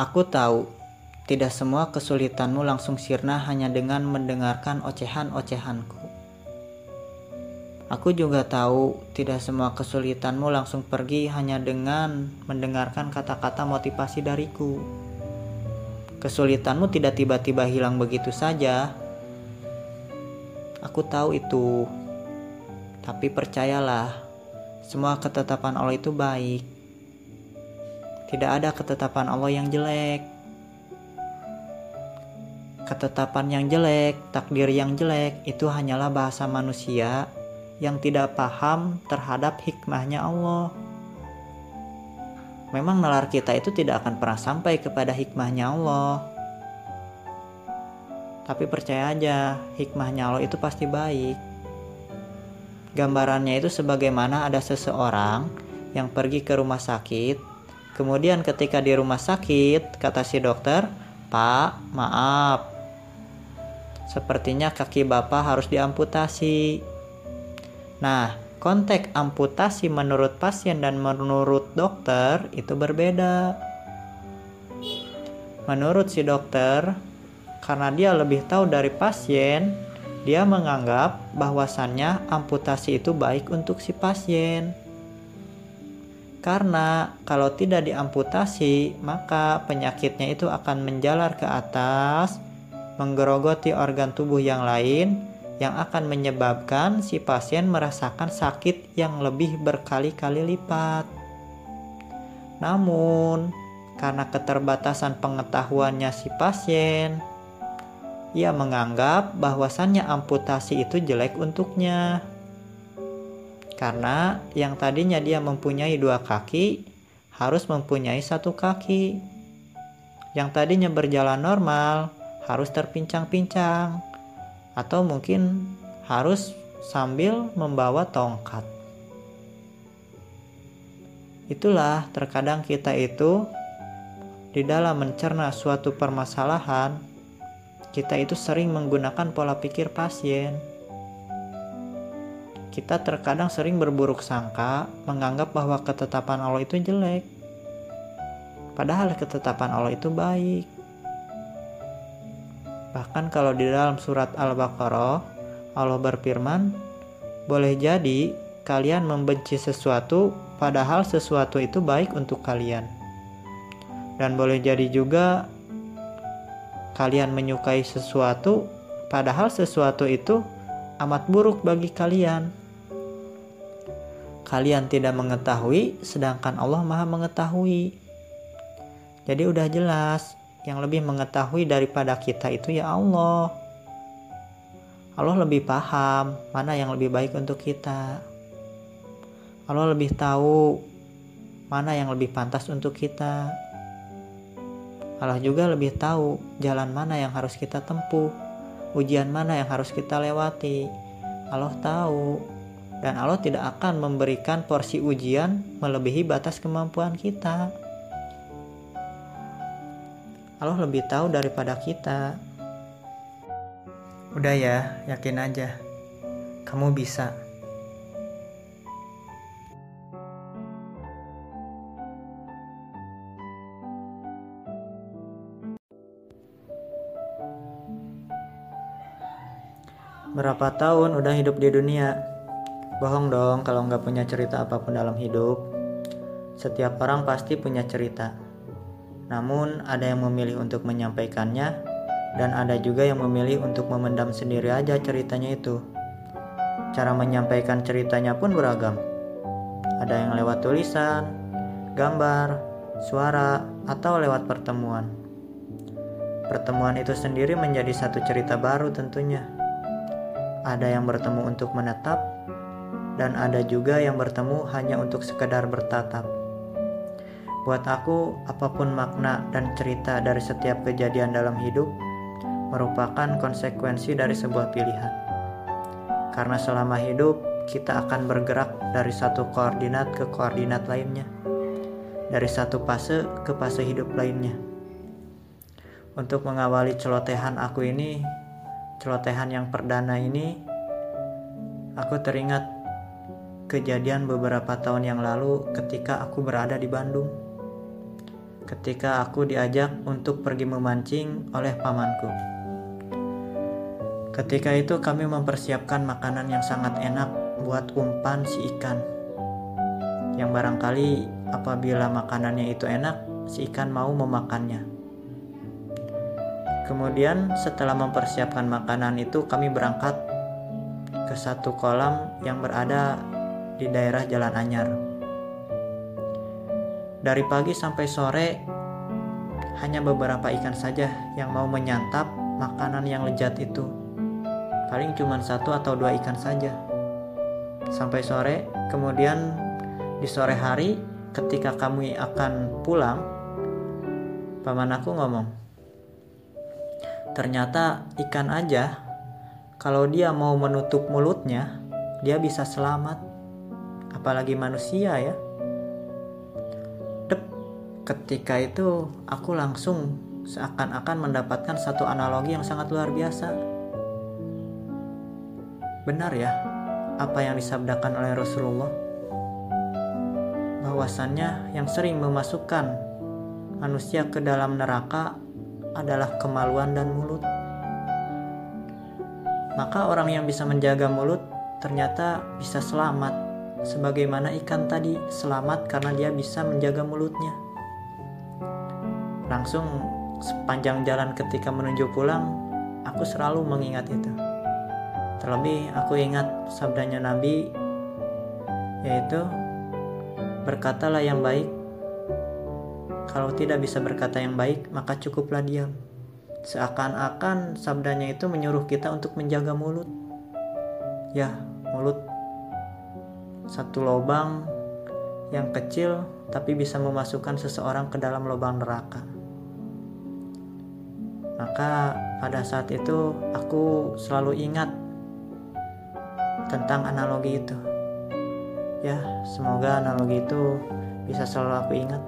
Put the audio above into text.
Aku tahu, tidak semua kesulitanmu langsung sirna hanya dengan mendengarkan ocehan-ocehanku. Aku juga tahu, tidak semua kesulitanmu langsung pergi hanya dengan mendengarkan kata-kata motivasi dariku. Kesulitanmu tidak tiba-tiba hilang begitu saja. Aku tahu itu, tapi percayalah, semua ketetapan Allah itu baik tidak ada ketetapan Allah yang jelek. Ketetapan yang jelek, takdir yang jelek itu hanyalah bahasa manusia yang tidak paham terhadap hikmahnya Allah. Memang nalar kita itu tidak akan pernah sampai kepada hikmahnya Allah. Tapi percaya aja, hikmahnya Allah itu pasti baik. Gambarannya itu sebagaimana ada seseorang yang pergi ke rumah sakit Kemudian ketika di rumah sakit, kata si dokter, Pak, maaf. Sepertinya kaki Bapak harus diamputasi. Nah, konteks amputasi menurut pasien dan menurut dokter itu berbeda. Menurut si dokter, karena dia lebih tahu dari pasien, dia menganggap bahwasannya amputasi itu baik untuk si pasien. Karena kalau tidak diamputasi, maka penyakitnya itu akan menjalar ke atas, menggerogoti organ tubuh yang lain yang akan menyebabkan si pasien merasakan sakit yang lebih berkali-kali lipat. Namun, karena keterbatasan pengetahuannya si pasien, ia menganggap bahwasannya amputasi itu jelek untuknya. Karena yang tadinya dia mempunyai dua kaki harus mempunyai satu kaki. Yang tadinya berjalan normal harus terpincang-pincang atau mungkin harus sambil membawa tongkat. Itulah terkadang kita itu di dalam mencerna suatu permasalahan, kita itu sering menggunakan pola pikir pasien kita terkadang sering berburuk sangka menganggap bahwa ketetapan Allah itu jelek. Padahal ketetapan Allah itu baik. Bahkan kalau di dalam surat Al-Baqarah Allah berfirman, "Boleh jadi kalian membenci sesuatu padahal sesuatu itu baik untuk kalian." Dan boleh jadi juga kalian menyukai sesuatu padahal sesuatu itu amat buruk bagi kalian kalian tidak mengetahui, sedangkan Allah Maha Mengetahui. Jadi, udah jelas, yang lebih mengetahui daripada kita itu ya Allah. Allah lebih paham mana yang lebih baik untuk kita. Allah lebih tahu mana yang lebih pantas untuk kita. Allah juga lebih tahu jalan mana yang harus kita tempuh, ujian mana yang harus kita lewati. Allah tahu dan Allah tidak akan memberikan porsi ujian melebihi batas kemampuan kita. Allah lebih tahu daripada kita. Udah ya, yakin aja. Kamu bisa. Berapa tahun udah hidup di dunia? Bohong dong kalau nggak punya cerita apa pun dalam hidup. Setiap orang pasti punya cerita. Namun ada yang memilih untuk menyampaikannya dan ada juga yang memilih untuk memendam sendiri aja ceritanya itu. Cara menyampaikan ceritanya pun beragam. Ada yang lewat tulisan, gambar, suara, atau lewat pertemuan. Pertemuan itu sendiri menjadi satu cerita baru tentunya. Ada yang bertemu untuk menetap, dan ada juga yang bertemu hanya untuk sekedar bertatap. Buat aku, apa pun makna dan cerita dari setiap kejadian dalam hidup merupakan konsekuensi dari sebuah pilihan. Karena selama hidup, kita akan bergerak dari satu koordinat ke koordinat lainnya, dari satu fase ke fase hidup lainnya. Untuk mengawali celotehan aku ini, celotehan yang perdana ini, aku teringat kejadian beberapa tahun yang lalu ketika aku berada di Bandung. ketika aku diajak untuk pergi memancing oleh pamanku. Ketika itu kami mempersiapkan makanan yang sangat enak buat umpan si ikan. Yang barangkali apabila makanannya itu enak, si ikan mau memakannya. Kemudian setelah mempersiapkan makanan itu kami berangkat ke satu kolam yang berada di daerah Jalan Anyar. Dari pagi sampai sore hanya beberapa ikan saja yang mau menyantap makanan yang lezat itu paling cuma satu atau dua ikan saja. Sampai sore, kemudian di sore hari ketika kami akan pulang, paman aku ngomong, ternyata ikan aja kalau dia mau menutup mulutnya, dia bisa selamat. Apalagi manusia ya. Dep, ketika itu aku langsung seakan-akan mendapatkan satu analogi yang sangat luar biasa Benar ya, apa yang disabdakan oleh Rasulullah? Bahwasannya yang sering memasukkan manusia ke dalam neraka adalah kemaluan dan mulut. Maka orang yang bisa menjaga mulut ternyata bisa selamat sebagaimana ikan tadi selamat karena dia bisa menjaga mulutnya. Langsung sepanjang jalan ketika menuju pulang, aku selalu mengingat itu. Terlebih aku ingat sabdanya Nabi yaitu berkatalah yang baik. Kalau tidak bisa berkata yang baik, maka cukuplah diam. Seakan-akan sabdanya itu menyuruh kita untuk menjaga mulut. Ya, mulut satu lubang yang kecil tapi bisa memasukkan seseorang ke dalam lubang neraka. Maka pada saat itu aku selalu ingat tentang analogi itu. Ya, semoga analogi itu bisa selalu aku ingat.